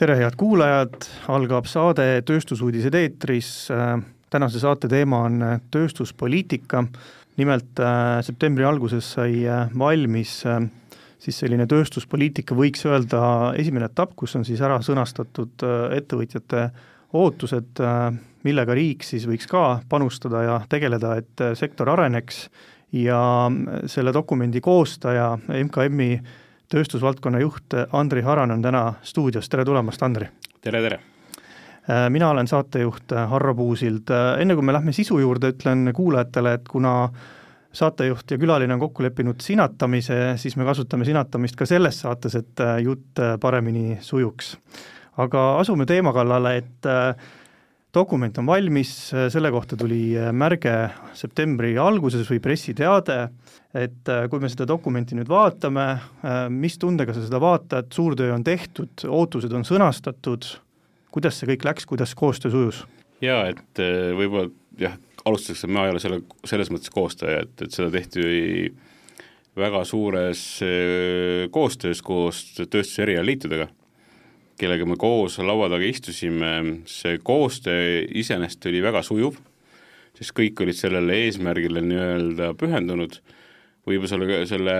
tere, head kuulajad, algab saade Tööstusuudised eetris, tänase saate teema on tööstuspoliitika, nimelt äh, septembri alguses sai äh, valmis äh, siis selline tööstuspoliitika, võiks öelda, esimene etapp, kus on siis ära sõnastatud ettevõtjate ootused, millega riik siis võiks ka panustada ja tegeleda, et sektor areneks. Ja selle dokumendi koostaja, MKM-i tööstusvaldkonna juht Andri Haran on täna stuudios, tere tulemast, Andri! tere, tere! Äh, mina olen saatejuht äh, Harro Puusild, äh, enne kui me lähme sisu juurde, ütlen kuulajatele, et kuna saatejuht ja külaline on kokku leppinud sinatamise, siis me kasutame sinatamist ka selles saates, et jutt paremini sujuks. aga asume teema kallale, et dokument on valmis, selle kohta tuli märge septembri alguses või pressiteade, et kui me seda dokumenti nüüd vaatame, mis tundega sa seda vaatad, suur töö on tehtud, ootused on sõnastatud, kuidas see kõik läks, kuidas koostöö sujus? jaa, et võib-olla jah, alustuseks, et ma ei ole selle, selles mõttes koostaja, et, et seda tehti väga suures koostöös koos tööstuse erialaliitudega kellega me koos laua taga istusime, see koostöö iseenesest oli väga sujuv, sest kõik olid sellele eesmärgile nii-öelda pühendunud, võib-olla selle, selle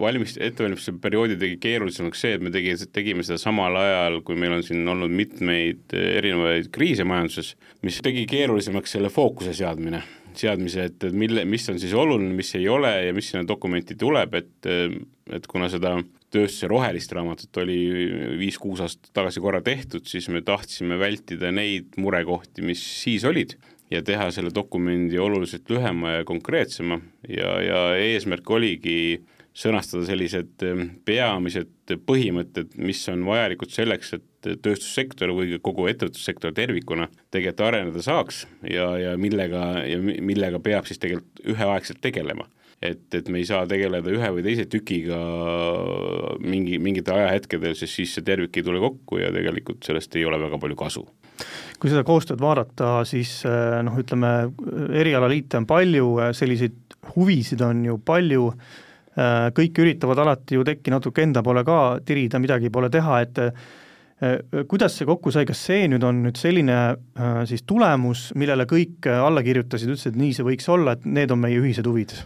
valmist-, ettevalmistuse perioodi tegi keerulisemaks see, et me tegi, tegime seda samal ajal, kui meil on siin olnud mitmeid erinevaid kriise majanduses, mis tegi keerulisemaks selle fookuse seadmine, seadmise, et, mille, mis on siis oluline, mis ei ole ja mis sinna dokumenti tuleb, et et kuna seda tööstuse rohelist raamatut oli viis-kuus aastat tagasi korra tehtud, siis me tahtsime vältida neid murekohti, mis siis olid ja teha selle dokumendi oluliselt lühema ja konkreetsema. Ja, ja eesmärk oligi sõnastada sellised ehm, peamised põhimõtted, mis on vajalikud selleks, et tööstussektor või kogu ettevõtlussektor tervikuna tegelikult areneda saaks ja, ja millega, ja millega peab siis tegelikult üheaegselt tegelema et, et me ei saa tegeleda ühe või teise tükiga mingi, mingitel ajahetkedel, sest siis see tervik ei tule kokku ja tegelikult sellest ei ole väga palju kasu. kui seda koostööd vaadata, siis eh, noh, ütleme, erialaliite on palju, selliseid huvisid on ju palju, eh, kõik üritavad alati ju tekki natuke enda poole ka tirida, midagi pole teha, et eh, kuidas see kokku sai, kas see nüüd on nüüd selline siis tulemus, millele kõik alla kirjutasid, ütlesid, et nii see võiks olla, et need on meie ühised huvid?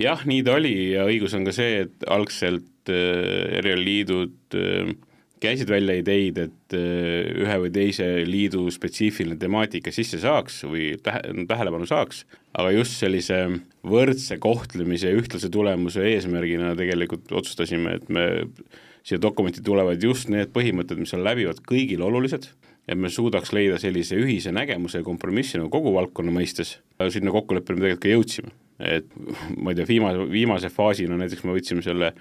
Jah, nii ta oli. Ja õigus on ka see, et algselt äh, erialaliidud äh, käisid välja ideid, et äh, ühe või teise liidu spetsiifiline temaatika sisse saaks või tähe, tähelepanu saaks, aga just sellise võrdse kohtlemise ja ühtlase tulemuse eesmärgina tegelikult otsustasime, et me, siia dokumenti tulevad just need põhimõtted, mis on läbivad kõigile olulised, et me suudaks leida sellise ühise nägemuse ja kompromissi nagu kogu valdkonna mõistes, sinna kokkuleppele me tegelikult ka jõudsime et ma ei tea, viimase, viimase faasina näiteks me võtsime selle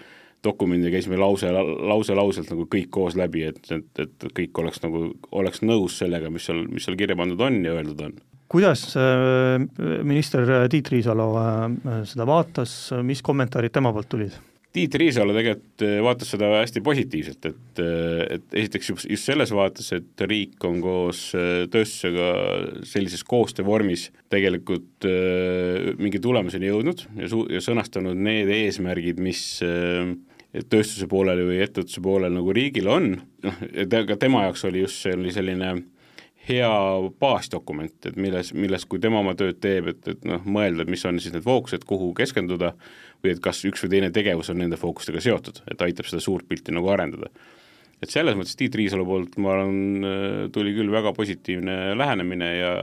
dokumendi ja käisime lause, lause-lauselt nagu kõik koos läbi, et, et, et kõik oleks nagu, oleks nõus sellega, mis seal, mis seal kirja pandud on ja öeldud on. kuidas äh, minister Tiit Riisalo äh, seda vaatas, mis kommentaarid tema poolt tulid? Tiit Riisalo tegelikult äh, vaatas seda hästi positiivselt, et, äh, et esiteks just, selles vaates, et riik on koos äh, tööstusega sellises koostöövormis tegelikult mingi tulemuseni jõudnud ja su-, ja sõnastanud need eesmärgid, mis tööstuse poolel või ettevõtluse poolel nagu riigil on, noh, ka tema jaoks oli just see oli selline hea baasdokument, et milles, milles, kui tema oma tööd teeb, et, et noh, mõelda, et mis on siis need fookused, kuhu keskenduda, või et kas üks või teine tegevus on nende fookustega seotud, et aitab seda suurt pilti nagu arendada. et selles mõttes Tiit Riisalu poolt ma arvan, tuli küll väga positiivne lähenemine ja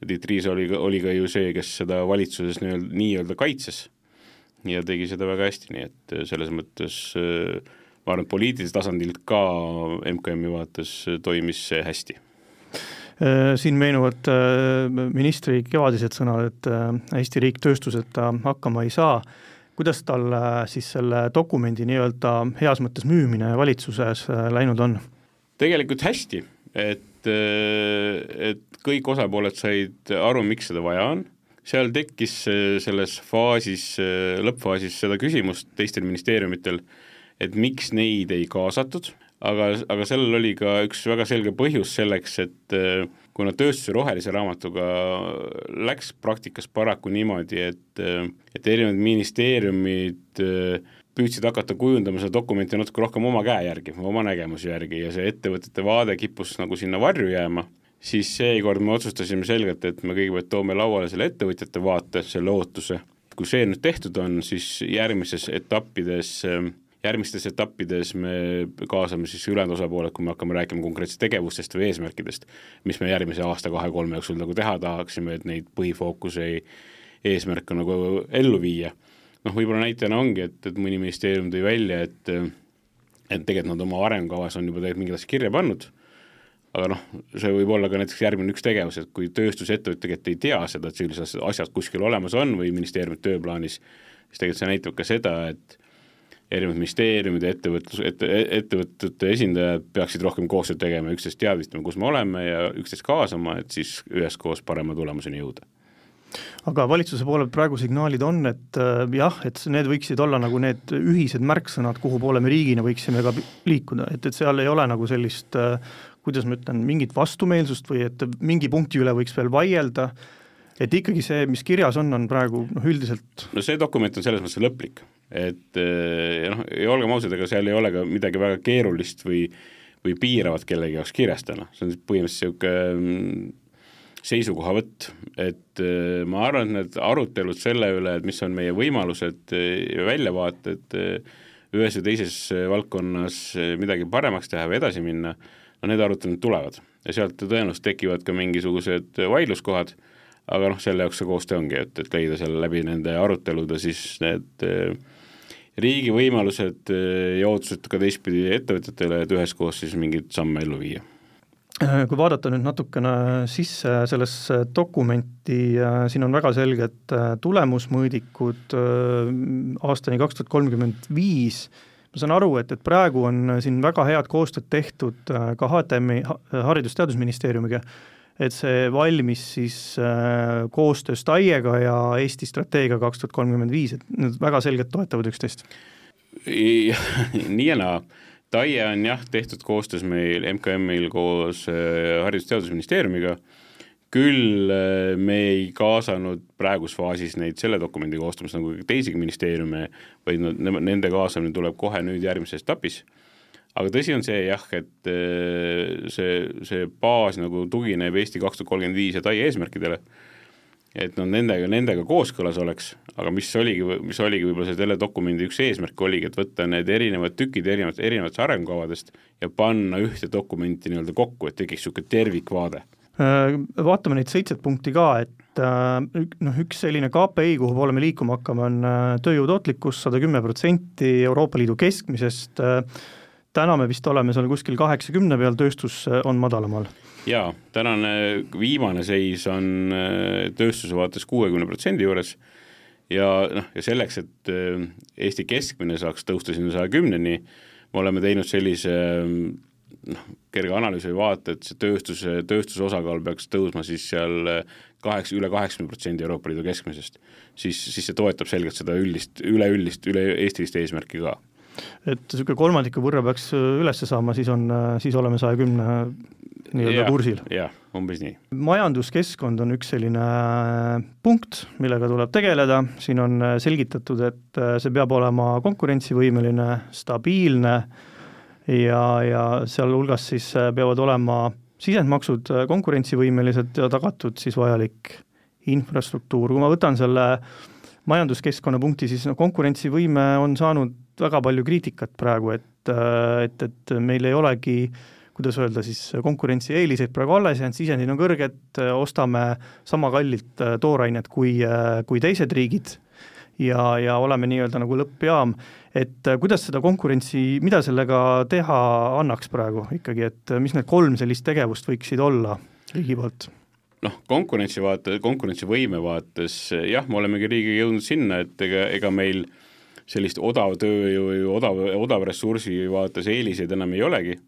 ja Tiit Riisalo oli, oli ka ju see, kes seda valitsuses nii-öelda, nii-öelda kaitses ja tegi seda väga hästi, nii et selles mõttes ma arvan, et poliitilisel tasandil ka MKM-i vaates toimis see hästi siin meenuvad ministri kevadised sõnad, et Eesti riik tööstuseta hakkama ei saa. Kuidas tal äh, siis selle dokumendi nii-öelda heas mõttes müümine valitsuses äh, läinud on? tegelikult hästi, et, äh, et kõik osapooled said aru, miks seda vaja on, seal tekkis selles faasis, lõppfaasis seda küsimust teistel ministeeriumitel, et miks neid ei kaasatud, aga, aga sellel oli ka üks väga selge põhjus selleks, et kuna tööstuse rohelise raamatuga läks praktikas paraku niimoodi, et, et erinevad ministeeriumid äh, püüdsid hakata kujundama seda dokumenti natuke rohkem oma käe järgi, oma nägemuse järgi ja see ettevõtete vaade kippus nagu sinna varju jääma, siis seekord me otsustasime selgelt, et me kõigepealt toome lauale selle ettevõtjate vaate, selle ootuse, kui see nüüd tehtud on, siis järgmises etappides äh, järgmistes etappides me kaasame siis ülejäänud osapooled, kui me hakkame rääkima konkreetsetest tegevustest või eesmärkidest, mis me järgmise aasta-kahe-kolme jooksul nagu teha tahaksime, et neid põhifookuse eesmärke nagu ellu viia. noh, võib-olla näitena ongi, et, et mõni ministeerium tõi välja, et et tegelikult nad oma arengukavas on juba tegelikult mingid asjad kirja pannud, aga noh, see võib olla ka näiteks järgmine üks tegevus, et kui tööstusettevõtted tegelikult ei tea seda, et sellised asjad kuskil olemas on või ministeeriumi tööplaanis, siis tegelikult see näitab ka seda, et erinevad ministeeriumid ettevõtlus, ette, ettevõtete esindajad peaksid rohkem koostööd tegema, üksteist teadvistama, kus me oleme ja üksteist kaasama, et siis üheskoos parema tulemuseni jõuda. Aga valitsuse poole praegu signaalid on, et äh, jah, et need võiksid olla nagu need ühised märksõnad, kuhu poole me riigina võiksime ka liikuda, et, et seal ei ole nagu sellist äh, kuidas ma ütlen, mingit vastumeelsust või et mingi punkti üle võiks veel vaielda, et ikkagi see, mis kirjas on, on praegu noh, üldiselt no see dokument on selles mõttes lõplik, et eh, noh, ja olgem ausad, ega seal ei ole ka midagi väga keerulist või või piiravat kellegi jaoks kirjas täna, see on põhimõtteliselt niisugune mm, seisukohavõtt, et eh, ma arvan, et need arutelud selle üle, et mis on meie võimalused eh, ja väljavaated ühes või teises valdkonnas midagi paremaks teha või edasi minna, no need arutelud tulevad. Ja sealt tõenäoliselt tekivad ka mingisugused vaidluskohad aga noh, selle jaoks see koostöö ongi, et, et leida seal läbi nende arutelude siis need äh, riigi võimalused äh, ja ootused ka teistpidi ettevõtjatele, et üheskoos siis mingeid samme ellu viia. Äh, kui vaadata nüüd natukene sisse sellesse dokumenti, siin on väga selged tulemusmõõdikud aastani kaks tuhat kolmkümmend viis, ma saan aru, et, et praegu on siin väga head koostööd tehtud ka HTM-i, Haridus-Teadusministeeriumiga, et see valmis siis äh, koostöös TAIEga ja Eesti strateegia kaks tuhat kolmkümmend viis, et need väga selgelt toetavad üksteist. nii ja naa, TAIE on jah, tehtud koostöös meil MKM-il koos äh, Haridus-Teadusministeeriumiga, küll äh, me ei kaasanud praeguses faasis neid selle dokumendi koostamist nagu teisigi ministeeriume, vaid nende kaasamine tuleb kohe nüüd järgmises etapis aga tõsi on see jah, et äh, see, see baas nagu tugineb Eesti kaks tuhat kolmkümmend viis ja TAI eesmärkidele, et noh, nendega, nendega kooskõlas oleks, aga mis oligi, mis oligi võib-olla selle dokumendi üks eesmärk oligi, et võtta need erinevad tükid erinevat, erinevatest arengukavadest ja panna ühte dokumenti nii-öelda kokku, et tekiks niisugune tervikvaade. Äh, vaatame neid seitset punkti ka, et äh, noh, üks selline KPI, kuhu poole me liikuma hakkame, on tööjõu tootlikkus sada kümme protsenti Euroopa Liidu keskmisest, täna me vist oleme seal kuskil kaheksakümne peal, tööstus äh, on madalamal. jaa, tänane viimane seis on äh, tööstuse vaates kuuekümne protsendi juures. Ja noh, ja selleks, et äh, Eesti keskmine saaks tõusta sinna saja kümneni, me oleme teinud sellise noh, kerge analüüsi või vaate, et see tööstuse, tööstuse osakaal peaks tõusma siis seal kaheksa, üle kaheksakümne protsendi Euroopa Liidu keskmisest, siis, siis see toetab selgelt seda üldist, üleüldist, üle-eestilist eesmärki ka et niisugune kolmandiku võrra peaks äh, üles saama, siis on, äh, siis oleme saja kümne nii-öelda kursil. jah, umbes nii. majanduskeskkond on üks selline äh, punkt, millega tuleb tegeleda, siin on selgitatud, et see peab olema konkurentsivõimeline, stabiilne ja, ja sealhulgas siis peavad olema sisendmaksud konkurentsivõimelised ja tagatud siis vajalik infrastruktuur, kui ma võtan selle majanduskeskkonna punkti, siis noh, konkurentsivõime on saanud väga palju kriitikat praegu, et, et, et meil ei olegi kuidas öelda siis, konkurentsieeliseid praegu alles jäänud, sisendid on kõrged, ostame sama kallilt toorainet kui, kui teised riigid ja, ja oleme nii-öelda nagu lõppjaam, et kuidas seda konkurentsi, mida sellega teha annaks praegu ikkagi, et mis need kolm sellist tegevust võiksid olla riigi poolt? noh, konkurentsi vaate, konkurentsivõime vaates jah, me olemegi riigiga jõudnud sinna, et ega, ega meil äh, sellist odavtööjõu odav, odavressursi vaates eeliseid enam ei olegi.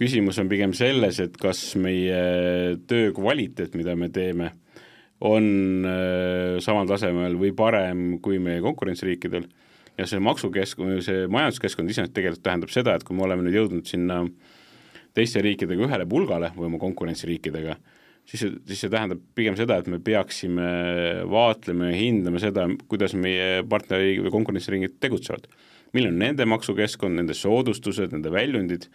küsimus on pigem selles, et kas meie töö kvaliteet, mida me teeme, on äh, samal tasemel või parem kui meie konkurentsiriikidel ja see maksukeskkond, see majanduskeskkond iseenesest tegelikult tähendab seda, et kui me oleme nüüd jõudnud sinna teiste riikidega ühele pulgale või oma konkurentsiriikidega, siis see, siis see tähendab pigem seda, et me peaksime vaatlema ja hindama seda, kuidas meie partneri või konkurentsiringid tegutsevad. milline on nende maksukeskkond, nende soodustused, nende väljundid,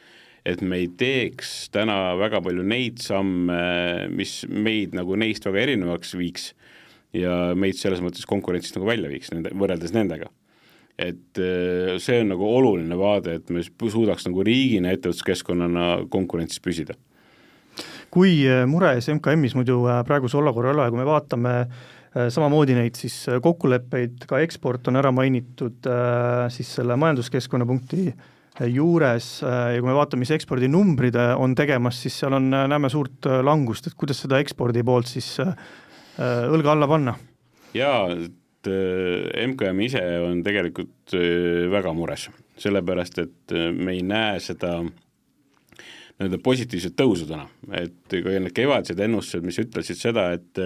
et me ei teeks täna väga palju neid samme, mis meid nagu neist väga erinevaks viiks ja meid selles mõttes konkurentsist nagu välja viiks nende, võrreldes nendega. et äh, see on nagu oluline vaade, et me suudaks nagu riigina, ettevõtluskeskkonnana konkurentsis püsida kui äh, mures MKM-is muidu äh, praeguse olukorra üle, kui me vaatame samamoodi neid siis kokkuleppeid, ka eksport on ära mainitud siis selle majanduskeskkonna punkti juures ja kui me vaatame, mis ekspordinumbrid on tegemas, siis seal on, näeme suurt langust, et kuidas seda ekspordi poolt siis Äh, õlga alla panna? jaa, et äh, MKM ise on tegelikult äh, väga mures, sellepärast et me ei näe seda nii-öelda positiivset tõusu täna, et kui need kevadised ennustused, mis ütlesid seda, et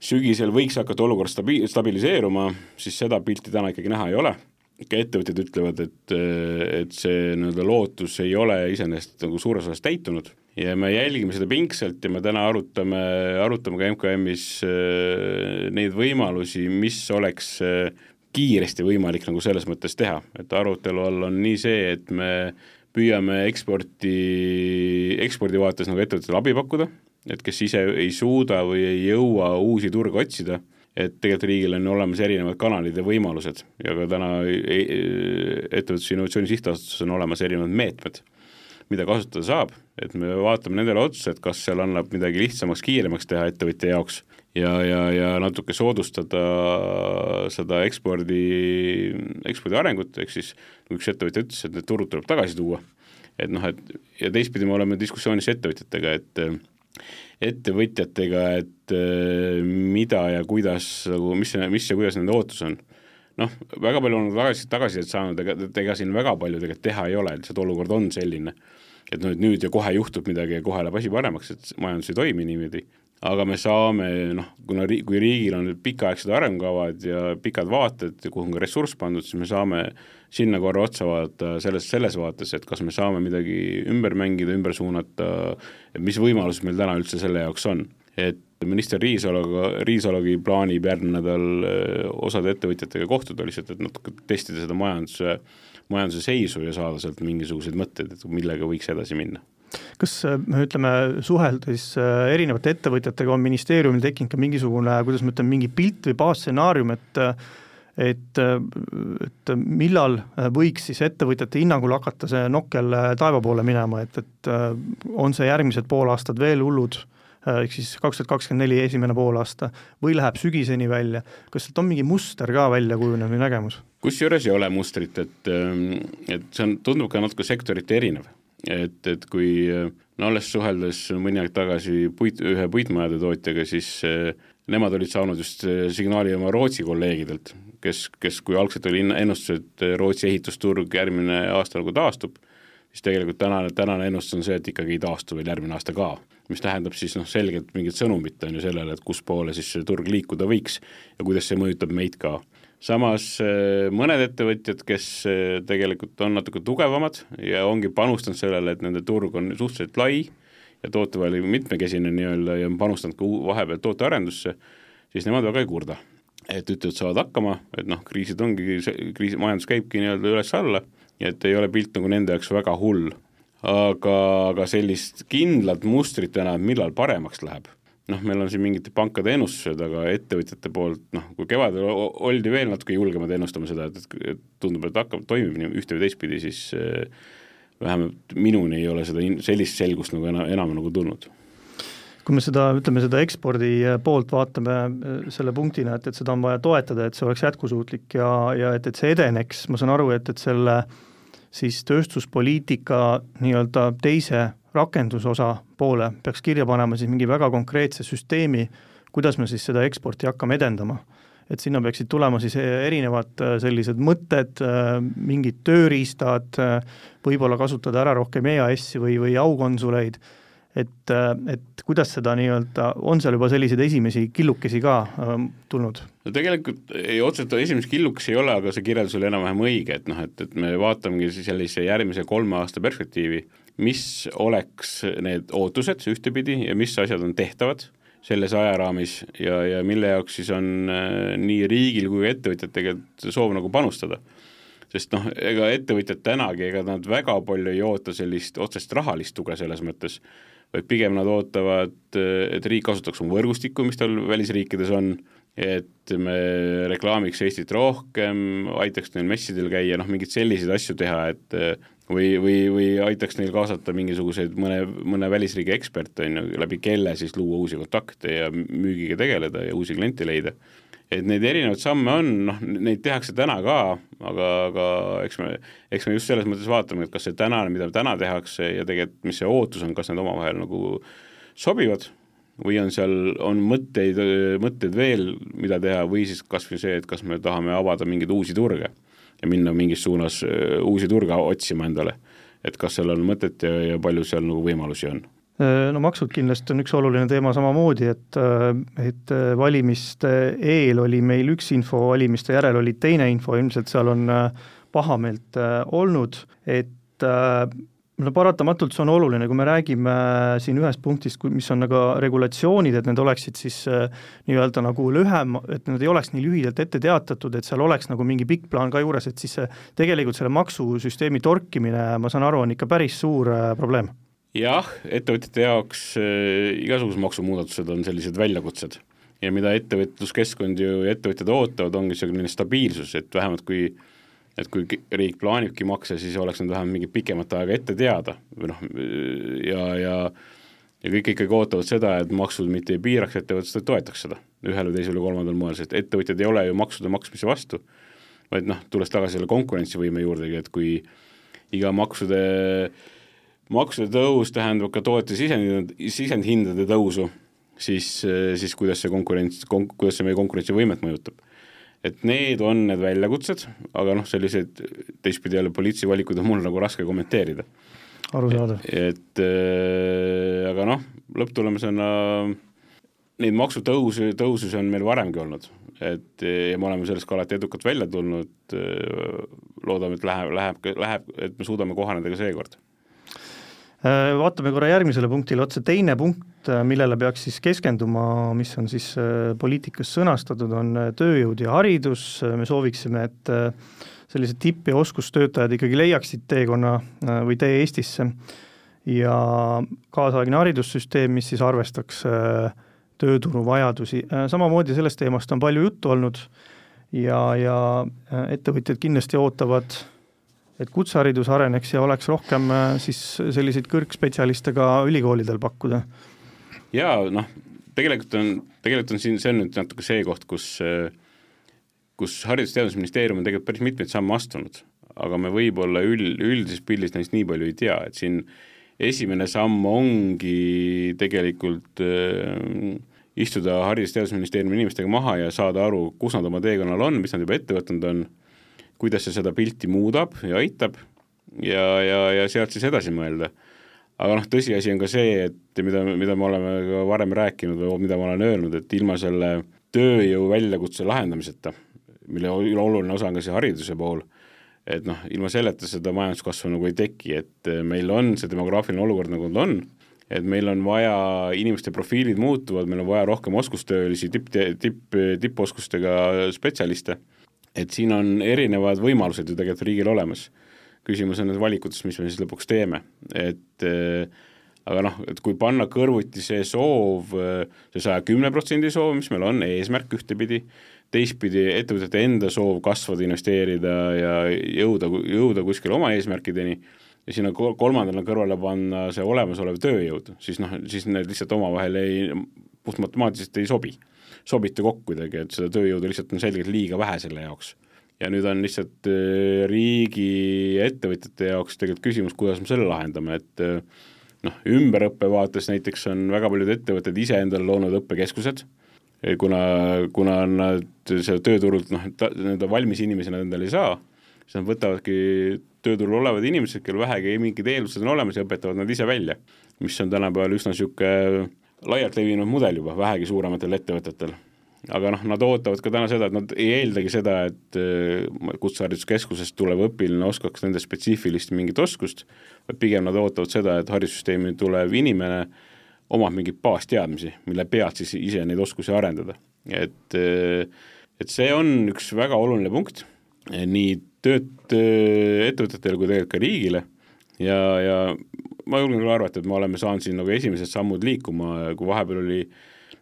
sügisel võiks hakata olukord stabi-, stabiliseeruma, siis seda pilti täna ikkagi näha ei ole. Ka ettevõtjad ütlevad, et, et see nii-öelda lootus ei ole iseenesest nagu suures osas täitunud. Ja me jälgime seda pingsalt ja me täna arutame, arutame ka MKM-is äh, neid võimalusi, mis oleks kiiresti võimalik nagu selles mõttes teha, et arutelu all on nii see, et me püüame eksporti, ekspordi vaates nagu ettevõtetele abi pakkuda, et kes ise ei suuda või ei jõua uusi turge otsida, et tegelikult riigil on olemas erinevad kanalid ja võimalused. Ja ka täna e-, e-, Ettevõtluse Innovatsiooni Sihtasutuses on olemas erinevad meetmed mida kasutada saab, et me vaatame nendele otsa, et kas seal annab midagi lihtsamaks, kiiremaks teha ettevõtja jaoks ja, ja, ja natuke soodustada seda ekspordi, ekspordi arengut, ehk siis üks ettevõtja ütles, et need turud tuleb tagasi tuua, et noh, et ja teistpidi me oleme diskussioonis ettevõtjatega, et ettevõtjatega, et mida ja kuidas nagu, mis, mis ja kuidas nende ootus on. Noh, väga palju on tagasi, tagasisidet saanud, ega, et ega siin väga palju tegelikult teha ei ole, lihtsalt olukord on selline. et nüüd, nüüd ja kohe juhtub midagi ja kohe läheb asi paremaks, et majandus ei toimi niimoodi, aga me saame noh, kuna ri-, kui riigil on nüüd pikaaegsed arengukavad ja pikad vaated, kuhu on ka ressurss pandud, siis me saame sinna korra otsa vaadata selles, selles vaates, et kas me saame midagi ümber mängida, ümber suunata, et mis võimalused meil täna üldse selle jaoks on. et minister Riisaloga, Riisalogi plaanib järgmine nädal äh, osade ettevõtjatega kohtuda lihtsalt, et natuke testida seda majanduse, majanduse seisu ja saada sealt mingisuguseid mõtteid, et millega võiks edasi minna kas äh, ütleme, suheldes äh, erinevate ettevõtjatega, on ministeeriumil tekkinud ka mingisugune, kuidas ma ütlen, mingi pilt või baasstsenaarium, et et, et millal võiks siis ettevõtjate hinnangul hakata see nokkel taeva poole minema, et, et on see järgmised pool aastat veel hullud Äh, ehk siis kaks tuhat kakskümmend neli esimene poolaasta, või läheb sügiseni välja, kas sealt on mingi muster ka välja kujunev või nägemus? kusjuures ei ole mustrit, et, ähm, et see on, tundub ka natuke sektorite erinev. Et, et kui no alles suheldes mõni aeg tagasi puit, ühe puitmajade tootjaga, siis äh, nemad olid saanud just äh, signaali oma Rootsi kolleegidelt, kes, kes, kui algselt oli ennustus, et Rootsi ehitusturg järgmine aasta nagu taastub, siis tegelikult tänane, tänane ennustus on see, et ikkagi ei taastu veel järgmine aasta ka mis tähendab siis noh, selgelt mingit sõnumit on ju sellele, et kuspoole siis see turg liikuda võiks ja kuidas see mõjutab meid ka. Samas eh, mõned ettevõtjad, kes eh, tegelikult on natuke tugevamad ja ongi panustanud sellele, et nende turg on suhteliselt lai ja tootevahel mitmekesine nii-öelda ja on panustanud ka vahepeal tootearendusse, siis nemad väga ei kurda. et ütlevad, saavad hakkama, et noh, kriisid ongi, kriis, majandus käibki nii-öelda üles-alla ja et ei ole pilt nagu nende jaoks väga hull aga, aga sellist kindlat mustrit et millal paremaks läheb, noh, meil on siin mingid pankade ennustused, aga ettevõtjate poolt noh, kui kevadel oldi veel natuke julgemad ennustama seda, et, et tundub, et hakkab, toimib nii ühte või teistpidi, siis eh, vähemalt minuni ei ole seda, sellist selgust nagu enam, enam nagu tulnud. Kui me seda, ütleme seda ekspordi poolt vaatame eh, selle punktina, et, et seda on vaja toetada, et see oleks jätkusuutlik ja, ja et, et see edeneks, ma saan aru, et, et selle siis tööstuspoliitika nii-öelda teise rakendusosa poole peaks kirja panema siis mingi väga konkreetse süsteemi, kuidas me siis seda eksporti hakkame edendama. et sinna peaksid tulema siis erinevad äh, sellised mõtted, äh, mingid tööriistad, võib-olla kasutada ära rohkem EAS-i või, või aukonsuleid et, et kuidas seda nii-öelda, on seal juba selliseid esimesi killukesi ka äh, tulnud? no tegelikult ei, otseselt esimesi killukesi ei ole, aga see kirjeldus oli enam-vähem õige, et noh, et, et me vaatamegi siis sellise järgmise kolme aasta perspektiivi, mis oleks need ootused ühtepidi ja mis asjad on tehtavad selles ajaraamis ja, ja mille jaoks siis on äh, nii riigil kui ka ettevõtjatel tegelikult soov nagu panustada. Sest noh, ega ettevõtjad tänagi, ega nad väga palju ei oota sellist otsest rahalist tuge selles mõttes, vaid pigem nad ootavad, et riik kasutaks oma võrgustikku, mis tal välisriikides on, et me reklaamiks Eestit rohkem, aitaks neil messidel käia, noh, mingeid selliseid asju teha, et või, või, või aitaks neil kaasata mingisuguseid mõne, mõne välisriigi eksperte, on ju, läbi kelle siis luua uusi kontakte ja müügiga tegeleda ja uusi kliente leida. Et neid erinevaid samme on, noh, neid tehakse täna ka, aga, aga eks me, eks me just selles mõttes vaatame, et kas see tänane, mida täna tehakse ja tegelikult, mis see ootus on, kas need omavahel nagu sobivad või on seal, on mõtteid, mõtteid veel, mida teha, või siis kas või see, et kas me tahame avada mingeid uusi turge ja minna mingis suunas uusi turge otsima endale. et kas seal on mõtet ja, ja palju seal nagu võimalusi on Äh, no maksud kindlasti on üks oluline teema samamoodi, et, äh, et äh, valimiste eel oli meil üks info, valimiste järel oli teine info, ilmselt seal on pahameelt olnud, et no paratamatult see on oluline, kui me räägime siin ühest punktist, mis on nagu regulatsioonid, et need oleksid siis nii-öelda nagu lühem, et need ei oleks nii lühidalt ette teatatud, et seal oleks nagu mingi pikk plaan ka juures, et siis see tegelikult selle maksusüsteemi torkimine, ma saan aru, on ikka päris suur probleem. Jah, ettevõtjate jaoks äh, igasugused maksumuudatused on sellised väljakutsed. Ja mida ettevõtluskeskkond ju ja ettevõtjad ootavad, ongi niisugune stabiilsus, et vähemalt kui et kui riik plaanibki makse, siis oleks need vähemalt mingit pikemat aega ette teada. või noh, ja, ja ja kõik ikkagi ootavad seda, et maksud mitte ei piiraks ettevõtlust, vaid toetaks seda. ühel või teisel või kolmandal moel, sest ettevõtjad ei ole ju maksude maksmise vastu, vaid noh, tulles tagasi selle konkurentsivõime juurdegi, et kui iga maksude maksude tõus tähendab ka toodete sisend, sisendhindade tõusu, siis, siis kuidas see konkurents, kon-, kuidas see meie konkurentsivõimet mõjutab. Et need on need väljakutsed, aga noh, selliseid teistpidi jälle poliitilisi valikuid on mul nagu raske kommenteerida. arusaadav. et äh, aga noh, lõpptulemusena neid maksutõuse, tõususi on meil varemgi olnud, et ja me oleme sellest ka alati edukalt välja tulnud, loodame, et läheb, läheb, läheb, et me suudame kohaneda ka seekord Äh, vaatame korra järgmisele punktile otsa, teine punkt, äh, millele peaks siis keskenduma, mis on siis äh, poliitikas sõnastatud, on tööjõud ja haridus, me sooviksime, et sellised tipp- ja oskustöötajad ikkagi leiaksid teekonna või tee Eestisse. Ja kaasaegne haridussüsteem, mis siis arvestaks tööturu vajadusi, samamoodi sellest teemast on palju juttu olnud ja, ja ettevõtjad kindlasti ootavad et kutseharidus areneks ja oleks rohkem äh, siis selliseid kõrgspetsialiste ka ülikoolidel pakkuda? jaa, noh, tegelikult on, tegelikult on siin, see on nüüd natuke see koht, kus äh, kus Haridus-Teadusministeerium on tegelikult päris mitmeid samme astunud, aga me võib-olla üld, üldises pildis neist nii palju ei tea, et siin esimene samm ongi tegelikult äh, istuda Haridus-Teadusministeeriumi inimestega maha ja saada aru, kus nad oma teekonnal on, mis nad juba ette võtnud on kuidas see seda pilti muudab ja aitab ja, ja, ja sealt siis edasi mõelda. aga noh, tõsiasi on ka see, et mida, mida me oleme ka varem rääkinud või mida ma olen öelnud, et ilma selle tööjõu väljakutse lahendamiseta, mille oluline osa on ka see hariduse pool, et noh, ilma selleta seda majanduskasvu nagu ei teki, et meil on see demograafiline olukord, nagu ta on, et meil on vaja, inimeste profiilid muutuvad, meil on vaja rohkem oskustöölisi, tipp, tipp, tipposkustega spetsialiste et siin on erinevad võimalused ju tegelikult riigil olemas. küsimus on nendes valikutes, mis me siis lõpuks teeme, et äh, aga noh, et kui panna kõrvuti see soov, see saja kümne protsendi soov, mis meil on, eesmärk ühtepidi, teistpidi ettevõtete enda soov kasvada, investeerida ja jõuda, jõuda kuskile oma eesmärkideni, ja sinna kolmandale kõrvale panna see olemasolev tööjõud, siis noh, siis need lihtsalt omavahel ei, puhtmatemaatiliselt ei sobi sobita kokku kuidagi, et seda tööjõudu lihtsalt on selgelt liiga vähe selle jaoks. ja nüüd on lihtsalt äh, riigi ettevõtjate jaoks tegelikult küsimus, kuidas me selle lahendame, et äh, noh, ümberõppe vaates näiteks on väga paljud ettevõtted ise endale loonud õppekeskused, kuna, kuna nad seda tööturult noh, nii-öelda valmis inimesi nad endale ei saa, siis nad võtavadki tööturul olevad inimesed, kel vähegi mingid eeldused on olemas ja õpetavad nad ise välja, mis on tänapäeval üsna niisugune laialt levinud mudel juba vähegi suurematel ettevõtetel. aga noh, nad ootavad ka täna seda, et nad ei eeldagi seda, et äh, kutsehariduskeskusest tulev õpilane oskaks nende spetsiifilist mingit oskust, vaid pigem nad ootavad seda, et haridussüsteemi tulev inimene omab mingeid baasteadmisi, mille pealt siis ise neid oskusi arendada. et, äh, et see on üks väga oluline punkt, nii tööd ettevõtetele kui tegelikult ka riigile ja, ja ma julgen küll arvata, et me oleme saanud siin nagu esimesed sammud liikuma, kui vahepeal oli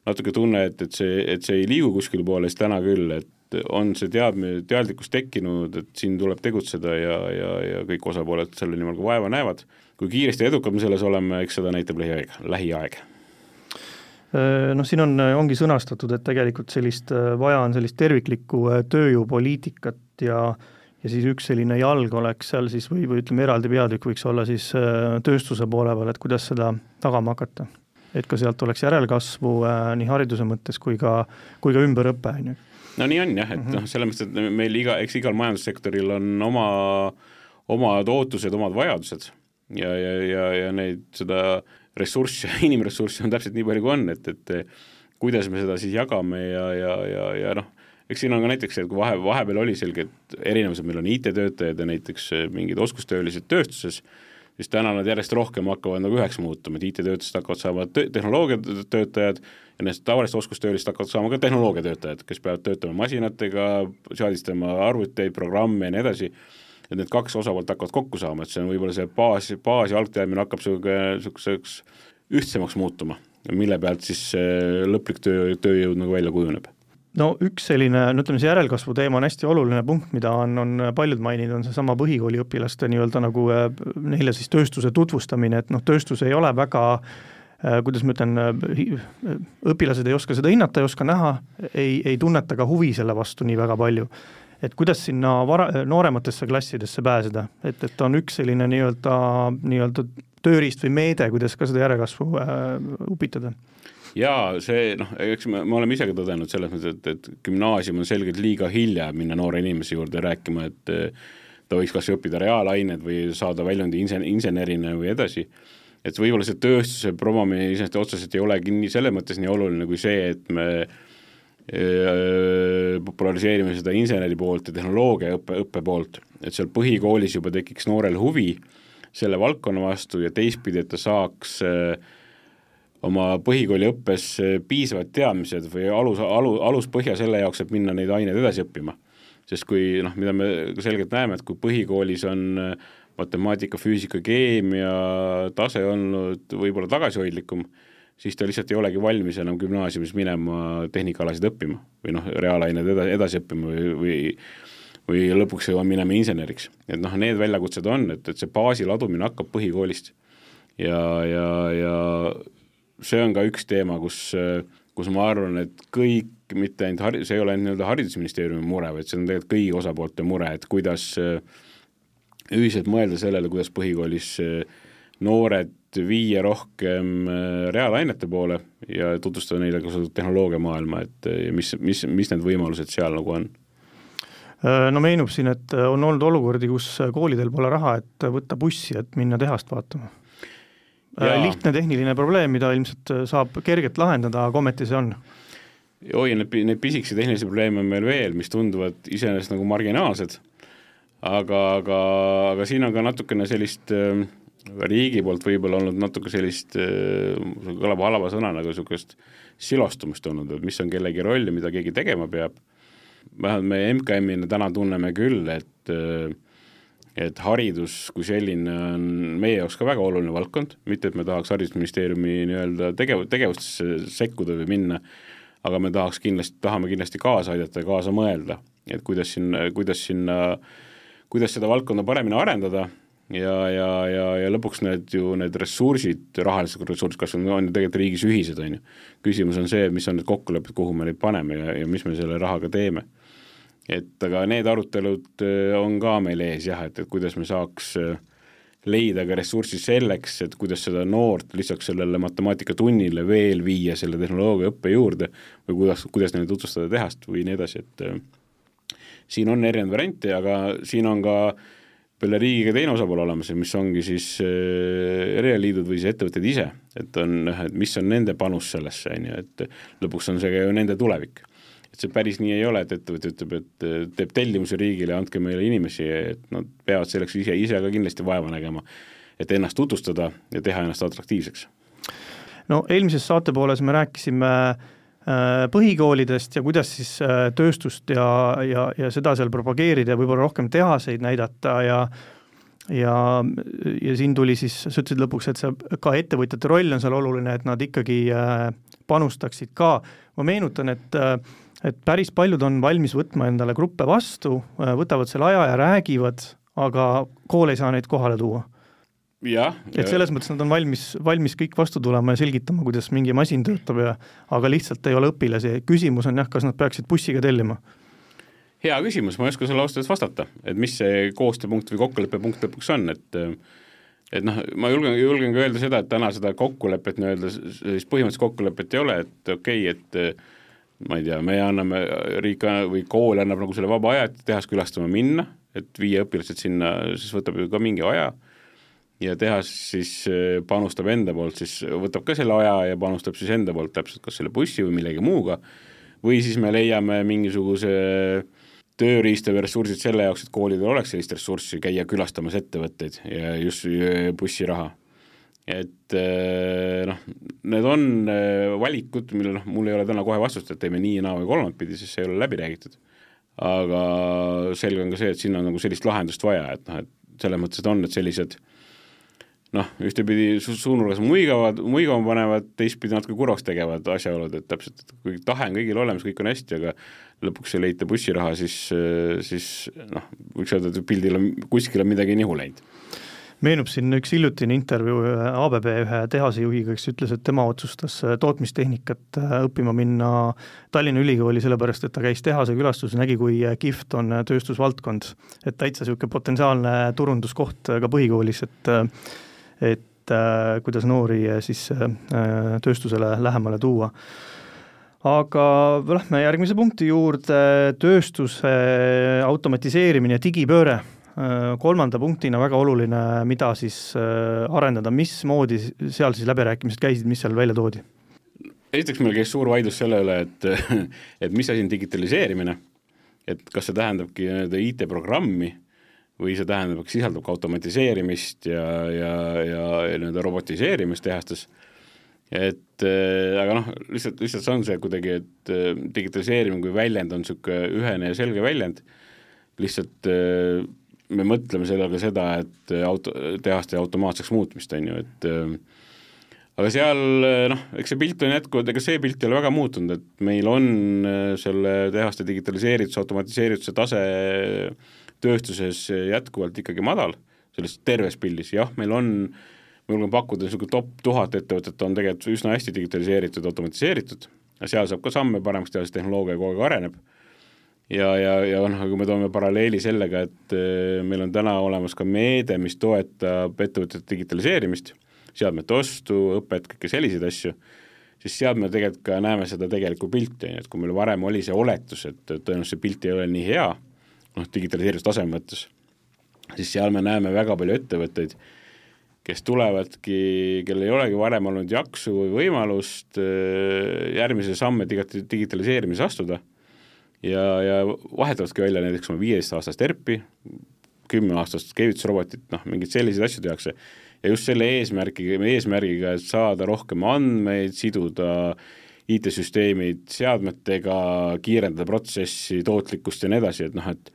natuke tunne, et, et see, et see ei liigu kuskile poole, siis täna küll, et on see teadmine, teadlikkus tekkinud, et siin tuleb tegutseda ja, ja, ja kõik osapooled selle nimel ka vaeva näevad. kui kiiresti edukad me selles oleme, eks seda näitab lähiaeg, lähiaeg noh, siin on, ongi sõnastatud, et tegelikult sellist, vaja on sellist terviklikku tööjõupoliitikat ja ja siis üks selline jalg oleks seal siis või, või ütleme, eraldi peatükk võiks olla siis tööstuse poole peal, et kuidas seda tagama hakata. et ka sealt oleks järelkasvu äh, nii hariduse mõttes kui ka, kui ka ümberõpe, on ju no nii on jah, et mm -hmm. noh, selles mõttes, et meil iga, eks igal majandussektoril on oma, omad ootused, omad vajadused ja, ja, ja, ja neid, seda ressurssi, inimressurssi on täpselt nii palju, kui on, et, et kuidas me seda siis jagame ja, ja, ja, ja noh, eks siin on ka näiteks see, et kui vahe, vahepeal oli selged erinevused, meil on IT-töötajad ja näiteks mingid oskustöölised tööstuses, siis täna nad järjest rohkem hakkavad nagu üheks muutuma, et IT-töötajast hakkavad saama tehnoloogiatöötajad ja nendest tavalisest oskustöölist hakkavad saama ka tehnoloogiatöötajad, kes peavad töötama masinatega, seadistama arvuteid, programme ja nii edasi, et need kaks osapoolt hakkavad kokku saama, et see on võib-olla see baas, baas ja algteadmine hakkab niisuguseks ühtsemaks muutuma, mille pealt siis lõplik töö, tööjõud nagu välja kujuneb no üks selline, no ütleme, see järelkasvu teema on hästi oluline punkt, mida on, on paljud maininud, on seesama põhikooliõpilaste nii-öelda nagu neile siis tööstuse tutvustamine, et noh, tööstus ei ole väga äh, Äh, kuidas ma ütlen, äh, õpilased ei oska seda hinnata, ei oska näha, ei, ei tunneta ka huvi selle vastu nii väga palju. et kuidas sinna vara, noorematesse klassidesse pääseda, et, et on üks selline nii-öelda, nii-öelda tööriist või meede, kuidas ka seda järelkasvu äh, upitada jaa, see noh, eks me, me oleme ise ka tõdenud selles mõttes, et, et gümnaasium on selgelt liiga hilja minna noore inimese juurde rääkima, et ta võiks kas või õppida reaalained või saada väljundi insen-, insenerina või edasi. Et võib-olla see tööstuse promomine iseenesest otseselt ei olegi nii selles mõttes nii oluline kui see, et me äh, populariseerime seda inseneri poolt ja tehnoloogia õppe, õppe poolt, et seal põhikoolis juba tekiks noorel huvi selle valdkonna vastu ja teistpidi, et ta saaks äh, oma põhikooliõppes äh, piisavad teadmised või alus, alu, aluspõhja selle jaoks, et minna neid aineid edasi õppima. sest kui noh, mida me selgelt näeme, et kui põhikoolis on matemaatika, füüsika, keemia tase olnud võib-olla tagasihoidlikum, siis ta lihtsalt ei olegi valmis enam gümnaasiumis minema tehnikaalasid õppima või noh, reaalained eda-, edasi õppima või, või või lõpuks jõuan minema inseneriks. et noh, need väljakutsed on, et, et see baasi ladumine hakkab põhikoolist. ja, ja, ja see on ka üks teema, kus, kus ma arvan, et kõik, mitte ainult hari-, see ei ole ainult nii-öelda Haridusministeeriumi mure, vaid see on tegelikult kõigi osapoolte mure, et kuidas äh, ühiselt mõelda sellele, kuidas põhikoolis eh, noored viia rohkem eh, reaalainete poole ja tutvustada neile ka seda tehnoloogiamaailma, et mis, mis, mis need võimalused seal nagu on? no meenub siin, et on olnud olukordi, kus koolidel pole raha, et võtta bussi, et minna tehast vaatama. Lihtne tehniline probleem, mida ilmselt saab kergelt lahendada, aga ometi see on. Oi, need, neid pisikesi tehnilisi probleeme on meil veel, mis tunduvad iseenesest nagu marginaalsed. Aga, aga, aga siin on ka natukene sellist äh, riigi poolt võib-olla olnud natuke sellist äh,, kõlab halva sõnana, aga niisugust silostumist olnud, et mis on kellegi roll ja mida keegi tegema peab. vähemalt me MKM-ina täna tunneme küll, et äh, et haridus kui selline on meie jaoks ka väga oluline valdkond, mitte et me tahaks Haridusministeeriumi nii-öelda tegev-, tegevustesse sekkuda või minna, aga me tahaks kindlasti, tahame kindlasti kaasa aidata ja kaasa mõelda, et kuidas siin, kuidas sinna kuidas seda valdkonda paremini arendada ja, ja, ja, ja lõpuks need ju, need ressursid, rahalised ressursid, kas on, on ju tegelikult riigis ühised, on ju. küsimus on see, mis on need kokkulepped, kuhu me neid paneme ja, ja mis me selle rahaga teeme. Et aga need arutelud äh, on ka meil ees jah, et, et kuidas me saaks äh, leida ka ressurssi selleks, et kuidas seda noort lisaks sellele matemaatikatunnile veel viia selle tehnoloogia õppe juurde või kuidas, kuidas neile tutvustada tehast või nii edasi, et äh, siin on erinevaid variante, aga siin on ka peale riigiga teine osapool olemas, mis ongi siis erialaliidud või siis ettevõtted ise, et on, et mis on nende panus sellesse, on ju, et lõpuks on see ka ju nende tulevik. Et see päris nii ei ole, et ettevõte ütleb, et teeb tellimuse riigile, andke meile inimesi, et nad peavad selleks ise, ise ka kindlasti vaeva nägema, et ennast tutvustada ja teha ennast atraktiivseks. no eelmises saate pooles me rääkisime äh, põhikoolidest ja kuidas siis tööstust ja, ja, ja seda seal propageerida ja võib-olla rohkem tehaseid näidata ja ja, ja siin tuli siis, sa ütlesid lõpuks, et see ka ettevõtjate roll on seal oluline, et nad ikkagi panustaksid ka, ma meenutan, et et päris paljud on valmis võtma endale gruppe vastu, võtavad selle aja ja räägivad, aga kool ei saa neid kohale tuua jah. et selles mõttes nad on valmis, valmis kõik vastu tulema ja selgitama, kuidas mingi masin töötab ja aga lihtsalt ei ole õpilasi, küsimus on jah, kas nad peaksid bussiga tellima? hea küsimus, ma ei oska sulle ausalt öeldes vastata, et mis see koostööpunkt või kokkuleppepunkt lõpuks on, et et noh, ma julgen, julgen ka öelda seda, et täna seda kokkulepet nii-öelda, sellist põhimõttelist kokkulepet ei ole, et okei okay,, et ma ei tea, me anname, riik või kool annab nagu selle vaba aja, et tehas külastama minna, et viia õpilased sinna, siis võtab ju ka mingi aja ja tehas siis äh, panustab enda poolt, siis võtab ka selle aja ja panustab siis enda poolt täpselt kas selle bussi või millegi muuga, või siis me leiame mingisuguse tööriista või ressursid selle jaoks, et koolidel oleks sellist ressurssi käia külastamas ettevõtteid ja just äh, bussiraha. Et äh, noh, need on valikud, millele noh, mul ei ole täna kohe vastust, et teeme nii ja naa või kolmandat pidi, sest see ei ole läbi räägitud. aga selge on ka see, et siin on nagu sellist lahendust vaja, et noh, et selles mõttes, et on need sellised noh, ühtepidi su suunurgas muigavad, muigama panevad, teistpidi natuke kurvaks tegevad asjaolud, et täpselt, et kui tahe on kõigil olemas, kõik on hästi, aga lõpuks ei leita bussiraha, siis, siis noh, võiks öelda, et pildil on, kuskil on midagi nihu läinud meenub siin üks hiljutine intervjuu ABB ühe tehasejuhiga, kes ütles, et tema otsustas tootmistehnikat õppima minna Tallinna Ülikooli, sellepärast et ta käis tehase külastuses, nägi, kui kihvt on tööstusvaldkond. et täitsa niisugune potentsiaalne turunduskoht ka põhikoolis, et et äh, kuidas noori äh, siis äh, tööstusele lähemale tuua. aga lähme järgmise punkti juurde, tööstuse automatiseerimine ja digipööre kolmanda punktina väga oluline, mida siis arendada, mismoodi seal siis läbirääkimised käisid, mis seal välja toodi? esiteks meil käis suur vaidlus selle üle, et, et mis asi on digitaliseerimine, et kas see tähendabki nii-öelda IT-programmi või see tähendab, sisaldab ka automatiseerimist ja, ja, ja, ja nii-öelda robotiseerimist tehastes, et äh, aga noh, lihtsalt, lihtsalt see on see kuidagi, et äh, digitaliseerimine kui väljend on niisugune ühene ja selge väljend, lihtsalt äh, me mõtleme sellega seda, et auto, tehaste automaatseks muutmist, on ju, et äh, aga seal noh, eks see pilt on jätkuvalt, ega see pilt ei ole väga muutunud, et meil on äh, selle tehaste digitaliseerituse, automatiseerituse tase tööstuses jätkuvalt ikkagi madal, selles terves pildis, jah, meil on, ma julgen pakkuda, niisugune top tuhat ettevõtet on tegelikult üsna hästi digitaliseeritud, automatiseeritud, seal saab ka samme paremaks teha, sest tehnoloogia kogu aeg areneb, ja, ja, ja noh, kui me toome paralleeli sellega, et äh, meil on täna olemas ka meede, mis toetab ettevõtete digitaliseerimist, seadmete ostu, õpet, kõike selliseid asju, siis seal me tegelikult ka näeme seda tegelikku pilti, on ju, et kui meil varem oli see oletus, et tõenäoliselt see pilt ei ole nii hea, noh, digitaliseerimise taseme mõttes, siis seal me näeme väga palju ettevõtteid, kes tulevadki, kellel ei olegi varem olnud jaksu või võimalust äh, järgmise samme digitaliseerimises astuda ja, ja vahetavadki välja näiteks oma viieteistaastast ERP-i, kümneaastast keevitusrobotit, noh, mingeid selliseid asju tehakse, ja just selle eesmärgiga, eesmärgiga, et saada rohkem andmeid, siduda IT-süsteemid seadmetega, kiirendada protsessi, tootlikkust ja nii edasi, et noh, et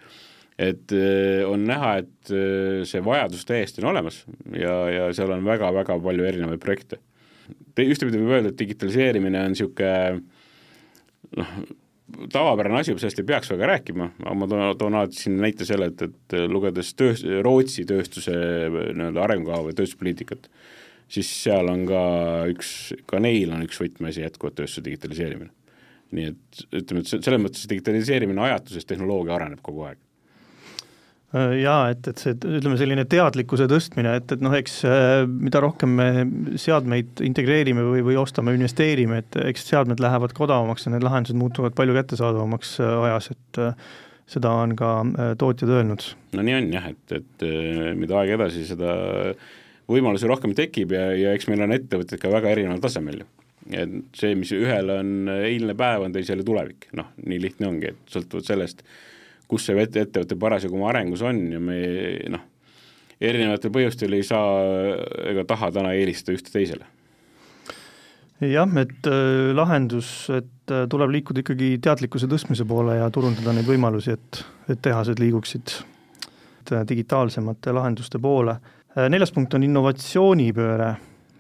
et äh, on näha, et äh, see vajadus täiesti on olemas ja, ja seal on väga-väga palju erinevaid projekte. ühtepidi võib öelda, et digitaliseerimine on niisugune noh, tavapärane asi, sellest ei peaks väga rääkima, aga ma toon, toon alati siin näite selle, et, et lugedes töös-, Rootsi tööstuse nii-öelda arengukava või tööstuspoliitikat, siis seal on ka üks, ka neil on üks võtmeasi jätkuvalt tööstuse digitaliseerimine. nii et ütleme, et selles mõttes digitaliseerimine ajatuses, tehnoloogia areneb kogu aeg jaa, et, et see, ütleme selline teadlikkuse tõstmine, et, et noh, eks äh, mida rohkem me seadmeid integreerime või, või ostame, investeerime, et eks seadmed lähevad ka odavamaks ja need lahendused muutuvad palju kättesaadavamaks äh, ajas, et seda on ka tootjad öelnud. no nii on jah, et, et mida aeg edasi, seda võimalusi rohkem tekib ja, ja eks meil on ettevõtted ka väga erineval tasemel ju. et see, mis ühel on eilne päev, on teisel tulevik, noh, nii lihtne ongi, et sõltuvalt sellest, kus see ettevõte parasjagu oma arengus on ja me noh, erinevatel põhjustel ei saa ega taha täna eelistada ühte teisele jah, et äh, lahendus, et et äh, tuleb liikuda ikkagi teadlikkuse tõstmise poole ja turundada neid võimalusi, et, et tehased liiguksid äh, digitaalsemate lahenduste poole. neljas punkt on innovatsioonipööre,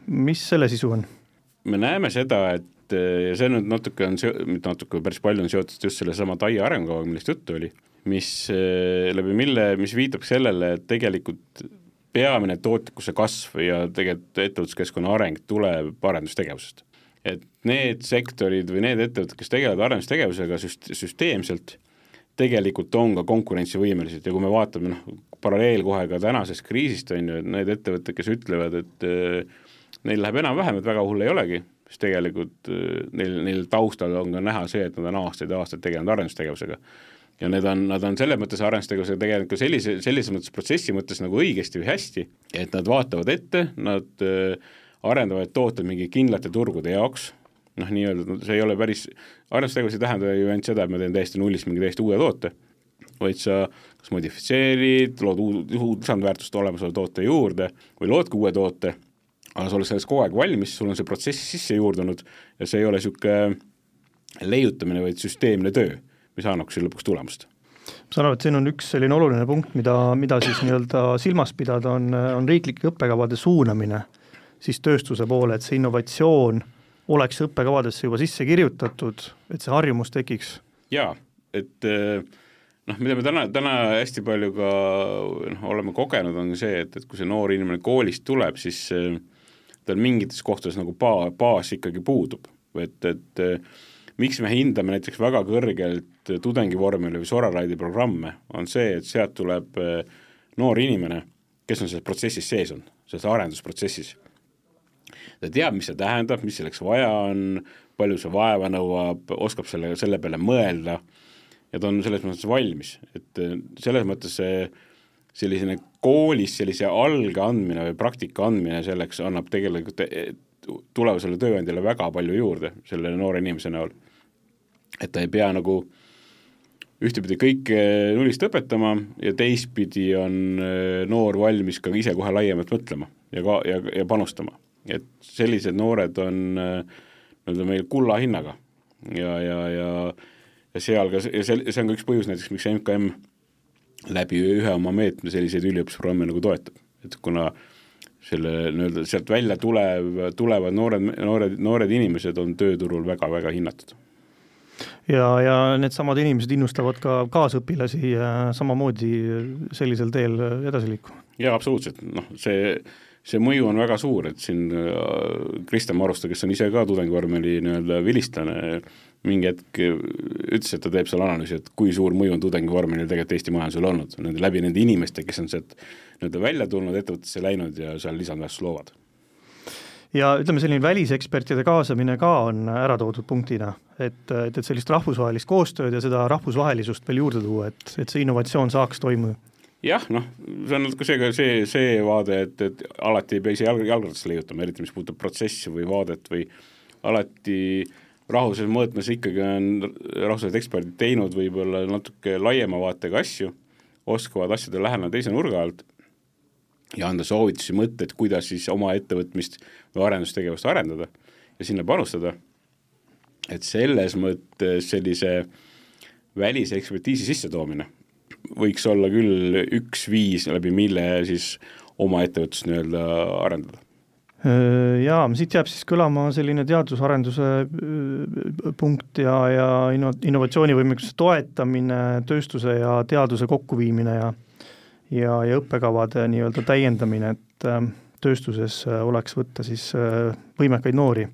mis selle sisu on? me näeme seda, et ja see nüüd natuke on, mitte natuke, päris palju on seotud just sellesama TAI arengukavaga, millest juttu oli, mis läbi mille, mis viitab sellele, et tegelikult peamine tootlikkuse kasv ja tegelikult ettevõtluskeskkonna areng tuleb arendustegevusest. et need sektorid või need ettevõtted, kes tegelevad arendustegevusega süst-, süsteemselt, tegelikult on ka konkurentsivõimelised ja kui me vaatame noh, paralleel kohe ka tänasest kriisist, on ju, et need ettevõtted, kes ütlevad, et äh, neil läheb enam-vähem, et väga hull ei olegi, siis tegelikult äh, neil, neil taustal on ka näha see, et nad on aastaid ja aastaid tegelenud arendustegevusega ja need on, nad on selles mõttes arendustegevusega tegelikult sellise, sellises mõttes protsessi mõttes nagu õigesti või hästi, et nad vaatavad ette, nad äh, arendavad tooteid mingi kindlate turgude jaoks, noh, nii-öelda see ei ole päris, arendustegevus ei tähenda ju ainult seda, et ma teen täiesti nullist mingi täiesti uue toote, vaid sa kas modifitseerid, lood uut, uut lisandväärtust olemasoleva toote juurde või loodki uue toote, aga sa oled sellest kogu aeg valmis, sul on see protsess sisse juurdunud ja see ei ole niisugune leiutamine, vaid süsteemne töö mis annaks ju lõpuks tulemust ma saan aru, et siin on üks selline oluline punkt, mida, mida siis nii-öelda silmas pidada, on, on riiklike õppekavade suunamine siis tööstuse poole, et see innovatsioon oleks õppekavadesse juba sisse kirjutatud, et see harjumus tekiks? jaa, et eh, noh, mida me täna, täna hästi palju ka noh, oleme kogenud, on see, et, et kui see noor inimene koolist tuleb, siis eh, tal mingites kohtades nagu baa, baas ikkagi puudub, et, et miks me hindame näiteks väga kõrgelt tudengivormeli või Soraraidi programme, on see, et sealt tuleb eh, noor inimene, kes on selles protsessis sees on, selles arendusprotsessis. ta teab, mis see tähendab, mis selleks vaja on, palju see vaeva nõuab, oskab selle, selle peale mõelda ja ta on selles mõttes valmis, et eh, selles mõttes see selline koolis sellise alge andmine või praktika andmine selleks annab tegelikult eh, tulevasele tööandjale väga palju juurde selle noore inimese näol et ta ei pea nagu ühtepidi kõike nullist õpetama ja teistpidi on äh, noor valmis ka ise kohe laiemalt mõtlema ja ka, ja, ja panustama. et sellised noored on äh, nii-öelda meil kulla hinnaga. Ja, ja, ja ja seal ka, ja see, see on ka üks põhjus näiteks, miks MKM läbi ühe oma meetme selliseid üliõpilasprogramme nagu toetab, et kuna selle nii-öelda sealt välja tulev, tulevad noored, noored, noored inimesed on tööturul väga-väga hinnatud ja, ja needsamad inimesed innustavad ka kaasõpilasi samamoodi sellisel teel edasi liikuma. jaa, absoluutselt, noh see, see mõju on väga suur, et siin äh, Kristjan Maruste, kes on ise ka tudengivormeli nii-öelda vilistlane, mingi hetk ütles, et ta teeb seal analüüsi, et kui suur mõju on tudengivormelil tegelikult Eesti majandusele olnud, nende läbi nende inimeste, kes on sealt nii-öelda välja tulnud, ettevõttesse läinud ja seal lisandväärtust loovad ja ütleme, selline välisekspertide kaasamine ka on ära toodud punktina, et, et, et sellist rahvusvahelist koostööd ja seda rahvusvahelisust veel juurde tuua, et, et see innovatsioon saaks toimuda jah, noh, see on natuke see, see, see vaade, et, et alati ei pea ise jalg, jalgratast leiutama, eriti mis puudutab protsessi või vaadet või alati rahvusvahelises mõõtmes ikkagi on rahvusvahelised eksperdid teinud võib-olla natuke laiema vaatega asju, oskavad asjadele läheneda teise nurga alt ja anda soovitusi, mõtteid, kuidas siis oma ettevõtmist või arendustegevust arendada ja sinna panustada, et selles mõttes sellise välise ekspertiisi sissetoomine võiks olla küll üks viis, läbi mille siis oma ettevõtlust nii-öelda arendada. Jaa, siit jääb siis kõlama selline teadusarenduse punkt ja, ja inno-, innovatsioonivõimekuse toetamine, tööstuse ja teaduse kokkuviimine ja ja, ja õppekavade nii-öelda täiendamine, et äh, tööstuses äh, oleks võtta siis äh, võimekaid noori.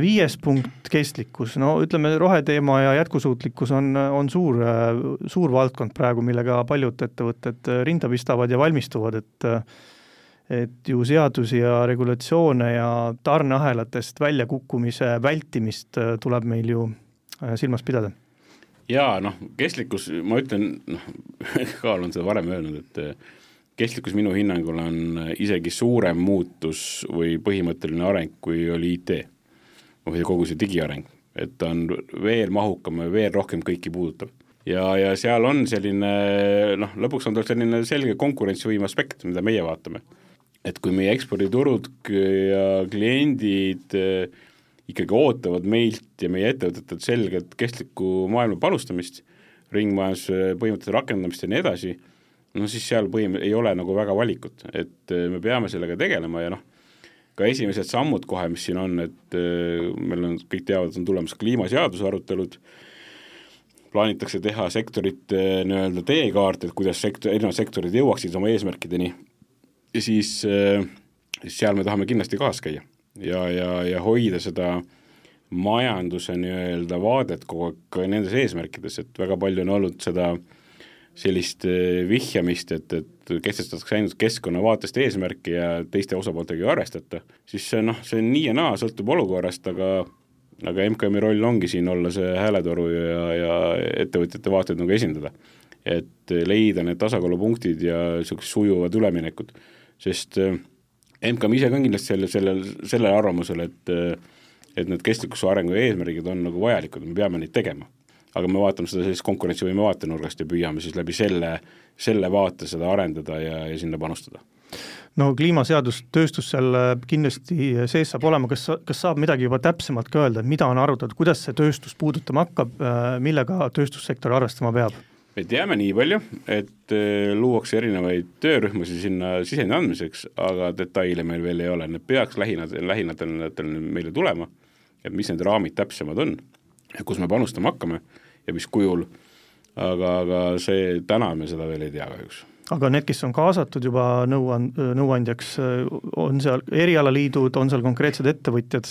Viies punkt, kestlikkus, no ütleme, roheteema ja jätkusuutlikkus on, on suur, suur valdkond praegu, millega paljud ettevõtted rinda pistavad ja valmistuvad, et et ju seadusi ja regulatsioone ja tarneahelatest väljakukkumise vältimist tuleb meil ju silmas pidada jaa, noh, kestlikkus, ma ütlen, noh, Kaal on seda varem öelnud, et eh, kestlikkus minu hinnangul on isegi suurem muutus või põhimõtteline areng, kui oli IT või kogu see digiareng, et ta on veel mahukam ja veel rohkem kõiki puudutav. ja, ja seal on selline noh, lõpuks on tal selline selge konkurentsivõime aspekt, mida meie vaatame. et kui meie eksporditurud ja kliendid äh, ikkagi ootavad meilt ja meie ettevõtetelt selget kestlikku maailma panustamist, ringmajanduse põhimõtete rakendamist ja nii edasi, no siis seal põhim-, ei ole nagu väga valikut, et äh, me peame sellega tegelema ja noh, ka esimesed sammud kohe, mis siin on, et äh, meil on, kõik teavad, on tulemas kliimaseaduse arutelud, plaanitakse teha sektorite nii-öelda teekaart, et kuidas sektor, erinevad sektorid jõuaksid oma eesmärkideni ja siis, seal me tahame kindlasti kaas käia ja, ja, ja hoida seda majanduse nii-öelda vaadet kogu aeg ka nendes eesmärkides, et väga palju on olnud seda sellist eh, vihjamist, et, et kehtestatakse ainult keskkonna vaatest eesmärki ja teiste osapooltega ei arvestata, siis see noh, see on nii ja naa, sõltub olukorrast, aga aga MKM-i roll ongi siin olla see hääletoru ja, ja ettevõtjate vaateid nagu esindada. et leida need tasakaalupunktid ja niisugused sujuvad üleminekud, sest äh, MKM ise ka kindlasti selle, sellel, sellel arvamusel, et et need kestlikkuse arengu eesmärgid on nagu vajalikud, me peame neid tegema. aga me vaatame seda sellisest konkurentsivõime vaatenurgast ja püüame siis läbi selle, selle vaate seda arendada ja, ja sinna panustada no kliimaseadus, tööstus seal kindlasti sees saab olema, kas, kas saab midagi juba täpsemalt ka öelda, et mida on arutatud, kuidas see tööstus puudutama hakkab, millega tööstussektor arvestama peab? Me teame nii palju, et äh, luuakse erinevaid töörühmasid sinna sisendi andmiseks, aga detaile meil veel ei ole, need peaks lähinädal, lähinädalatel meile tulema, et mis need raamid täpsemad on kus me panustama hakkame ja mis kujul, aga, aga see, täna me seda veel ei tea kahjuks. Aga need, kes on kaasatud juba nõuan-, nõuandjaks, on seal erialaliidud, on seal konkreetsed ettevõtjad?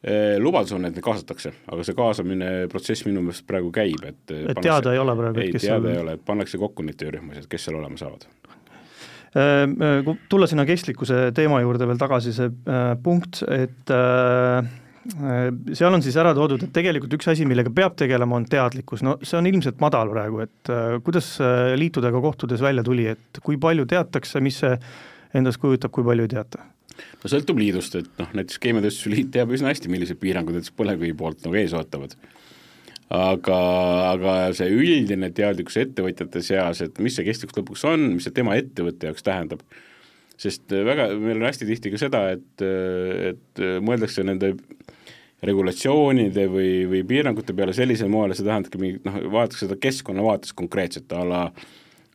Eh, lubadus on, et neid kaasatakse, aga see kaasamine protsess minu meelest praegu käib, et et pannakse, teada ei ole praegu, et kes teada seal... ei ole, et pannakse kokku neid töörühmasid, kes seal olema saavad. Eh, kui tulla sinna kestlikkuse teema juurde veel tagasi, see äh, punkt, et äh, seal on siis ära toodud, et tegelikult üks asi, millega peab tegelema, on teadlikkus, no see on ilmselt madal praegu, et äh, kuidas liitudega kohtudes välja tuli, et kui palju teatakse, mis see endast kujutab, kui palju ei teata? No sõltub liidust, et noh, näiteks Keemiatööstuse Liit teab üsna hästi, millised piirangud näiteks põlevkivi poolt nagu ees ootavad. aga, aga see üldine teadlikkus ettevõtjate seas, et mis see kestlikkus lõpuks on, mis see tema ettevõtte jaoks tähendab, sest väga, meil on hästi tihti ka seda, et, et mõeldakse nende regulatsioonide või, või piirangute peale sellisel moel, see tähendabki mingit noh, vaadatakse seda keskkonna vaates konkreetselt a la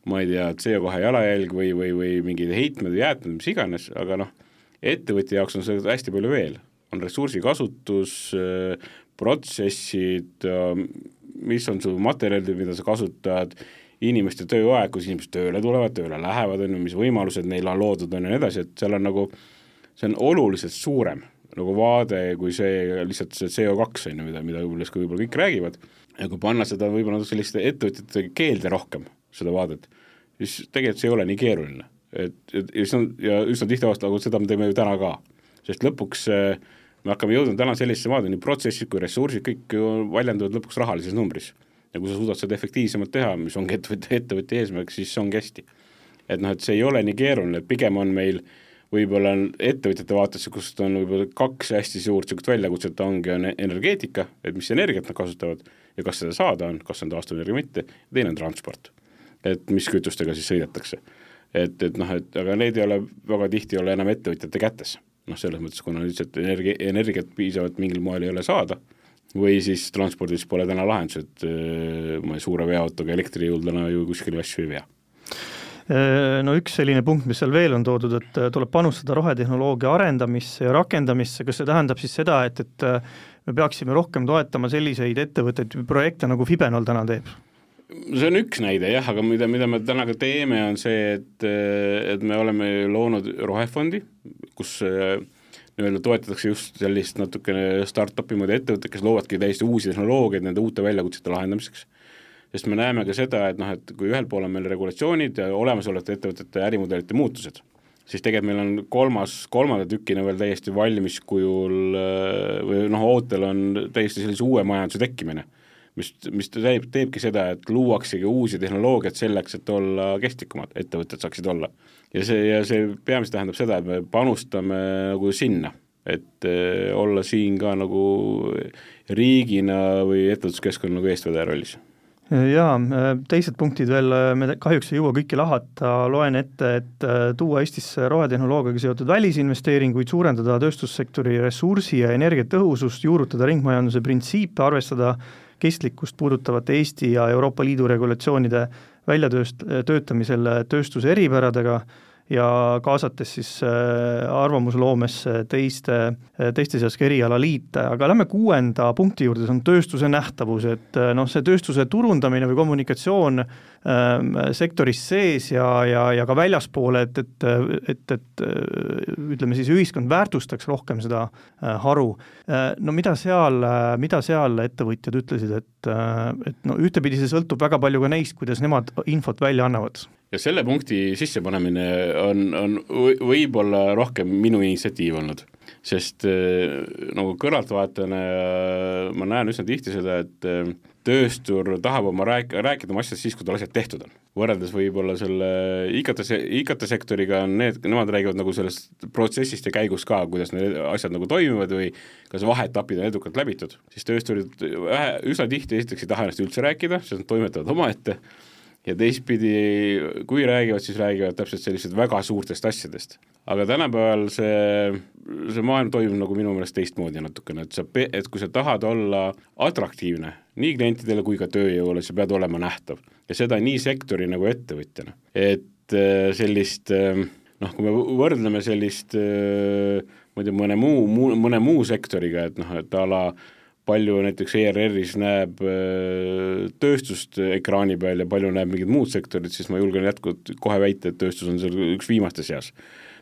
ma ei tea, CO2 jalajälg või, või, või mingid heitmed või jäätmed, mis iganes, aga noh, ettevõtja jaoks on seda hästi palju veel, on ressursikasutus, protsessid, mis on su materjalid, mida sa kasutad, inimeste tööaeg, kus inimesed tööle tulevad, tööle lähevad, on ju, mis võimalused neil on loodud, on ju, nii edasi, et seal on nagu, see on oluliselt suurem nagu vaade kui see lihtsalt see CO2 on ju, mida, mida millest ka võib-olla kõik räägivad, ja kui panna seda võib-olla selliste ettevõtjate keelde rohkem, seda vaadet, siis tegelikult see ei ole nii keeruline et, et ja on, ja üsna tihti aastal, aga seda me teeme ju täna ka. sest lõpuks äh, me hakkame jõudma täna sellisesse maade, nii protsessid kui ressursid, kõik väljenduvad lõpuks rahalises numbris. ja kui sa suudad seda efektiivsemalt teha, mis ongi ettevõtja, ettevõtja eesmärk, siis see ongi hästi. et noh, et see ei ole nii keeruline, pigem on meil võib-olla ettevõtjate vaatesse, kust on võib-olla kaks hästi suurt niisugust väljakutset, ongi, on energeetika, et mis energiat nad kasutavad ja kas seda saada on, kas on taastuvenergia või mitte, ja teine on transport. et mis kütustega siis sõidetakse et, et noh, et aga need ei ole väga tihti ei ole enam ettevõtjate kätes. noh, selles mõttes, kuna lihtsalt energia, energiat piisavalt mingil moel ei ole saada, või siis transpordis pole täna lahendus, et äh, ma suure veoautoga elektrijõul täna ju kuskil asju ei vea äh, no üks selline punkt, mis seal veel on toodud, et äh, tuleb panustada rohetehnoloogia arendamisse ja rakendamisse, kas see tähendab siis seda, et, et me peaksime rohkem toetama selliseid ettevõtteid projekte, nagu Fibenol täna teeb? See on üks näide jah, aga mida, mida me täna ka teeme, on see, et, et me oleme loonud rohefondi, kus äh, nii-öelda toetatakse just sellist natukene startup'i moodi ettevõtteid, kes loovadki täiesti uusi tehnoloogiaid nende uute väljakutsete lahendamiseks. sest me näeme ka seda, et noh, et kui ühel pool on meil regulatsioonid ja olemasolevate ettevõtete ärimudelite muutused, siis tegelikult meil on kolmas, kolmanda tükina veel täiesti valmis kujul äh, või noh, ootel on täiesti sellise uue majanduse tekkimine mis, mis teeb, teebki seda, et luuaksegi uusi tehnoloogiaid selleks, et olla kestlikumad, ettevõtted saaksid olla. ja see, ja see peamiselt tähendab seda, et me panustame nagu sinna, et äh, olla siin ka nagu riigina või ettevõtluskeskkonna nagu eestvedaja rollis jaa, teised punktid veel, me kahjuks ei jõua kõiki lahata, loen ette, et tuua Eestisse rohetehnoloogiaga seotud välisinvesteeringuid, suurendada tööstussektori ressursi ja energiatõhusust, juurutada ringmajanduse printsiipe, arvestada kestlikkust puudutavate Eesti ja Euroopa Liidu regulatsioonide väljatööst-, töötamisel tööstuse eripäradega ja kaasates siis äh, arvamusloomesse teiste, äh, teiste seas ka erialaliite, aga lähme kuuenda punkti juurde, see on tööstuse nähtavus, et äh, noh, see tööstuse turundamine või kommunikatsioon ähm, sektoris sees ja, ja, ja ka väljaspoole, et, et, et, et ütleme siis, ühiskond väärtustaks rohkem seda haru. No mida seal, mida seal ettevõtjad ütlesid, et, et no ühtepidi see sõltub väga palju ka neist, kuidas nemad infot välja annavad ja selle punkti sissepanemine on, on võib-olla rohkem minu initsiatiiv olnud, sest äh, nagu kõrvaltvaatajana ma näen üsna tihti seda, et äh, tööstur tahab oma rääk-, rääkida oma asjadest siis, kui tal asjad tehtud on. võrreldes võib-olla selle IKT, IKT-sektoriga on need, nemad räägivad nagu sellest protsessist ja käigust ka, kuidas need asjad nagu toimivad või kas vaheetapid on edukalt läbitud, siis töösturid vähe, üsna tihti esiteks ei taha ennast üldse rääkida, sest nad toimetavad omaette ja teistpidi, kui räägivad, siis räägivad täpselt sellistest väga suurtest asjadest. aga tänapäeval see, see maailm toimub nagu minu meelest teistmoodi natukene, et sa, et kui sa tahad olla atraktiivne nii klientidele kui ka tööjõule, sa pead olema nähtav. ja seda nii sektori nagu ettevõtjana. et äh, sellist äh, noh, kui me võrdleme sellist äh, ma ei tea, mõne muu, muu, mõne muu sektoriga, et noh, et a la palju näiteks ERR-is näeb äh, tööstust ekraani peal ja palju näeb mingit muud sektorit, siis ma julgen jätkuvalt kohe väita, et tööstus on seal üks viimaste seas,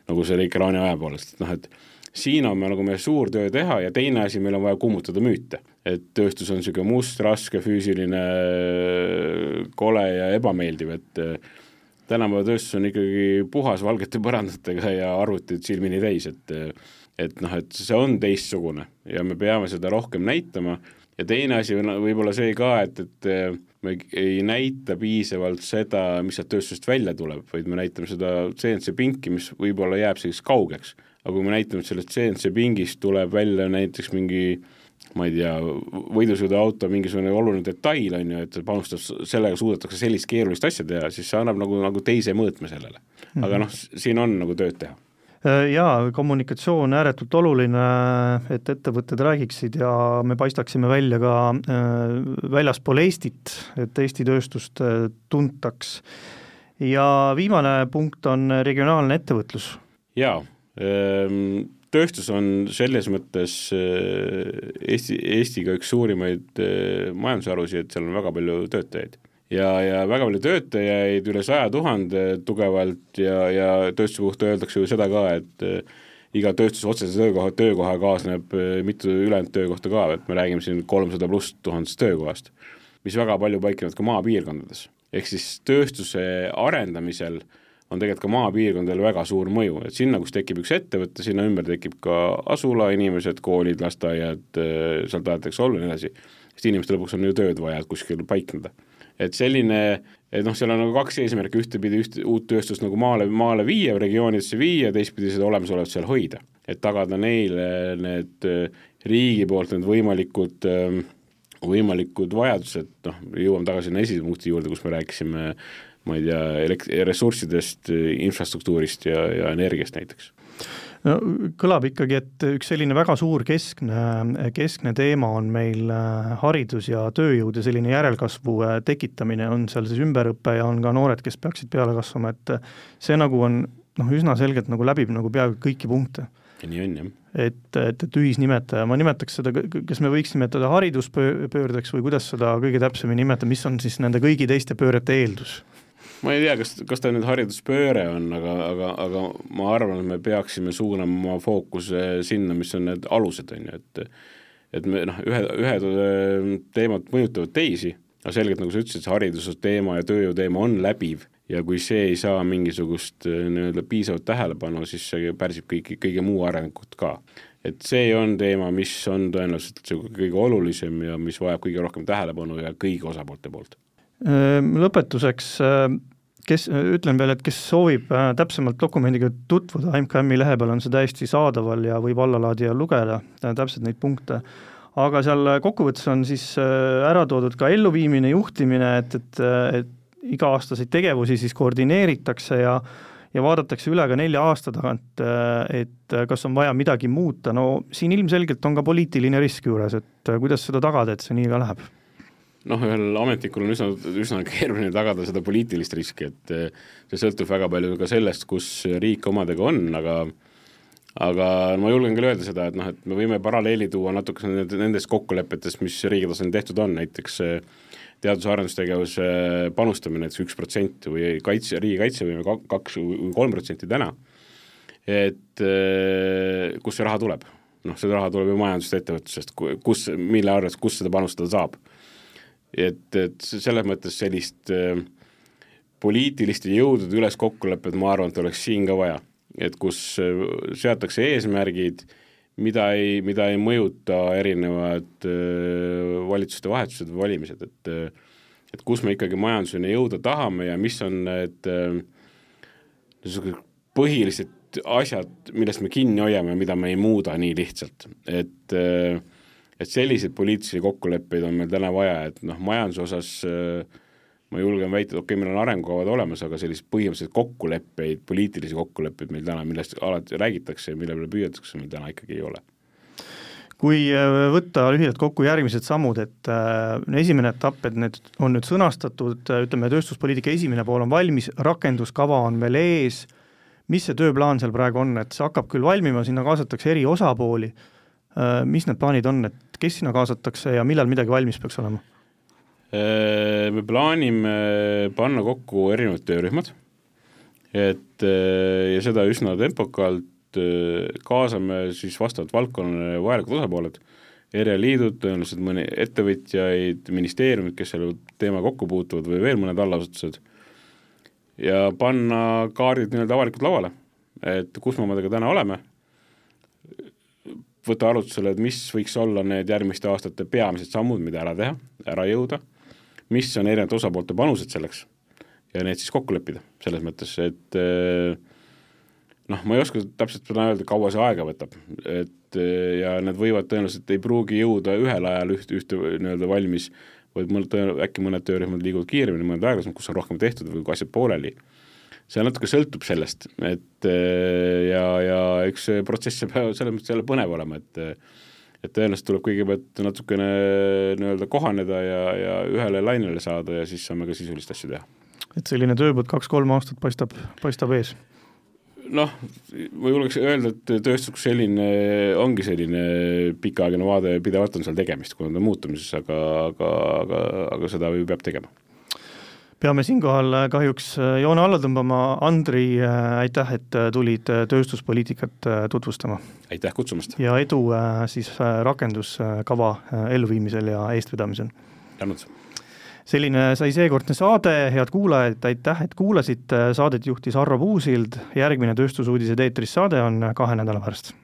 nagu selle ekraani aja poolest, et noh, et siin on meil nagu meie suur töö teha ja teine asi, meil on vaja kummutada müüte. et tööstus on niisugune must, raske, füüsiline, kole ja ebameeldiv, et äh, tänapäeva tööstus on ikkagi puhas valgete põrandatega ja arvutid silmini täis, et äh, et noh, et see on teistsugune ja me peame seda rohkem näitama ja teine asi on võib-olla see ka, et, et eh, me ei näita piisavalt seda, mis sealt tööstusest välja tuleb, vaid me näitame seda CNC pinki, mis võib-olla jääb selliseks kaugeks. aga kui me näitame, et sellest CNC pingist tuleb välja näiteks mingi ma ei tea, võidusõiduauto mingisugune oluline detail, on ju, et panustab, sellega suudetakse sellist keerulist asja teha, siis see annab nagu, nagu teise mõõtme sellele. aga mhm. noh, siin on nagu tööd teha Äh, jaa, kommunikatsioon ääretult oluline, et ettevõtted räägiksid ja me paistaksime välja ka äh, väljaspool Eestit, et Eesti tööstust äh, tuntaks. ja viimane punkt on regionaalne ettevõtlus. jaa, ähm, tööstus on selles mõttes Eesti, Eestiga üks suurimaid majandusharusid, et seal on väga palju töötajaid ja, ja väga palju töötajaid, üle saja tuhande tugevalt ja, ja tööstuse kohta öeldakse ju seda ka, et äh, iga tööstuse otsese töökoha, töökoha kaasneb äh, mitu ülejäänud töökohta ka, et me räägime siin kolmsada pluss tuhandest töökohast, mis väga palju paiknevad ka maapiirkondades. ehk siis tööstuse arendamisel on tegelikult ka maapiirkondadel väga suur mõju, et sinna, kus tekib üks ettevõte, sinna ümber tekib ka asula, inimesed, koolid, lasteaiad, äh, seal tahetakse olla ja nii edasi, sest inimestel lõpuks on ju tööd vaja, et kuskil paikneda et selline, et noh, seal on nagu kaks eesmärki, ühtepidi üht, uut tööstust nagu maale, maale viia, regioonidesse viia, teistpidi seda olemasolevat seal hoida. et tagada neile need äh, riigi poolt need võimalikud, ähm, võimalikud vajadused, noh, jõuame tagasi sinna esimese punkti juurde, kus me rääkisime ma ei tea, elekt-, ressurssidest, infrastruktuurist ja, ja energiast näiteks no kõlab ikkagi, et üks selline väga suur keskne, keskne teema on meil äh, haridus ja tööjõud ja selline järelkasvu äh, tekitamine, on seal siis ümberõpe ja on ka noored, kes peaksid peale kasvama, et äh, see nagu on noh, üsna selgelt nagu läbib nagu peaaegu kõiki punkte. nii on, jah. et, et, et ühisnimetaja, ma nimetaks seda, kas me võiks nimetada hariduspöördeks või kuidas seda kõige täpsemini nimetada, mis on siis nende kõigi teiste pöörete eeldus? Ma ei tea, kas, kas ta nüüd hariduspööre on, aga, aga, aga ma arvan, et me peaksime suunama oma fookuse sinna, mis on need alused, on ju, et et me noh, ühe, ühed äh, teemad mõjutavad teisi, aga selgelt, nagu sa ütlesid, see hariduse teema ja tööjõu teema on läbiv ja kui see ei saa mingisugust äh, nii-öelda piisavat tähelepanu, siis see pärsib kõiki, kõige muu arengut ka. et see on teema, mis on tõenäoliselt kõige olulisem ja mis vajab kõige rohkem tähelepanu ja kõigi osapoolte poolt. Lõpetuseks kes, ütlen veel, et kes soovib äh, täpsemalt dokumendiga tutvuda, MKM-i lehe peal on see täiesti saadaval ja võib allalaadida ja lugeda äh, täpselt neid punkte, aga seal kokkuvõttes on siis ära toodud ka elluviimine, juhtimine, et, et, et iga-aastaseid tegevusi siis koordineeritakse ja ja vaadatakse üle ka nelja aasta tagant, et kas on vaja midagi muuta, no siin ilmselgelt on ka poliitiline risk juures, et kuidas seda tagada, et see nii ka läheb noh, ühel ametnikul on üsna, üsna keeruline tagada seda poliitilist riski, et eh, see sõltub väga palju ka sellest, kus riik omadega on, aga aga ma julgen küll öelda seda, et noh, et me võime paralleeli tuua natuke nendest kokkulepetest, mis riigi tasandil tehtud on, näiteks eh, teadus- ja arendustegevuse panustamine näiteks üks protsent või kaitse, riigikaitsevõime kaks või kolm protsenti täna, et eh, kust see raha tuleb? noh, see raha tuleb ju majandusest, ettevõtlusest, kus, mille arvest, kus seda panustada saab et, et selles mõttes sellist äh, poliitiliste jõudude üles kokkulepet, ma arvan, et oleks siin ka vaja. et kus äh, seatakse eesmärgid, mida ei, mida ei mõjuta erinevad äh, valitsuste vahetused või valimised, et et kus me ikkagi majanduseni jõuda tahame ja mis on need niisugused põhilised asjad, millest me kinni hoiame mida me ei muuda nii lihtsalt, et äh, et selliseid poliitilisi kokkuleppeid on meil täna vaja, et noh, majanduse osas äh, ma julgen väita, et okei okay,, meil on arengukavad olemas, aga selliseid põhimõtteliselt kokkuleppeid, poliitilisi kokkuleppeid meil täna, millest alati räägitakse ja mille peale püüetakse, meil täna ikkagi ei ole. Kui äh, võtta lühidalt kokku järgmised sammud, et äh, esimene etapp, et need on nüüd sõnastatud, ütleme, tööstuspoliitika esimene pool on valmis, rakenduskava on veel ees, mis see tööplaan seal praegu on, et see hakkab küll valmima, sinna kaasatakse eri osapooli Äh, mis need plaanid on, et kes sinna kaasatakse ja millal midagi valmis peaks olema? Äh, me plaanime panna kokku erinevad töörühmad, et äh, ja seda üsna tempokalt, kaasame siis vastavalt valdkonnale vajalikud osapooled, erialaliidud, tõenäoliselt mõni ettevõtjaid, ministeeriumid, kes selle teema kokku puutuvad või veel mõned allasutused, ja panna kaardid nii-öelda avalikult lauale, et kus me omadega täna oleme võtta arutlusele, et mis võiks olla need järgmiste aastate peamised sammud, mida ära teha, ära jõuda, mis on erinevate osapoolte panused selleks ja need siis kokku leppida, selles mõttes, et eh, noh, ma ei oska täpselt seda öelda, kaua see aega võtab, et eh, ja need võivad tõenäoliselt, ei pruugi jõuda ühel ajal üht, ühte nii-öelda valmis, vaid mõned, äkki mõned töörühmad liiguvad kiiremini, mõned aeglasemalt, kus on rohkem tehtud või asjad pooleli see natuke sõltub sellest, et eh, ja, ja eks see protsess peab selles mõttes jälle põnev olema, et et tõenäoliselt tuleb kõigepealt natukene nii-öelda kohaneda ja, ja ühele lainele saada ja siis saame ka sisulist asju teha. et selline tööpõld kaks-kolm aastat paistab, paistab ees? noh, ma julgeks öelda, et tööstus kui selline ongi selline pikaajaline vaade, pidevalt on seal tegemist, kuna ta on muutumises, aga, aga, aga, aga seda ju peab tegema peame siinkohal äh, kahjuks äh, joone alla tõmbama, Andri, äh, aitäh, et tulid tööstuspoliitikat tutvustama. aitäh kutsumast! ja edu siis rakenduskava elluviimisel ja eestvedamisel! tänud! selline sai seekordne saade, head kuulajad, aitäh, et kuulasite, saadet juhtis Arvo Puusild, järgmine Tööstusuudised eetris saade on kahe nädala pärast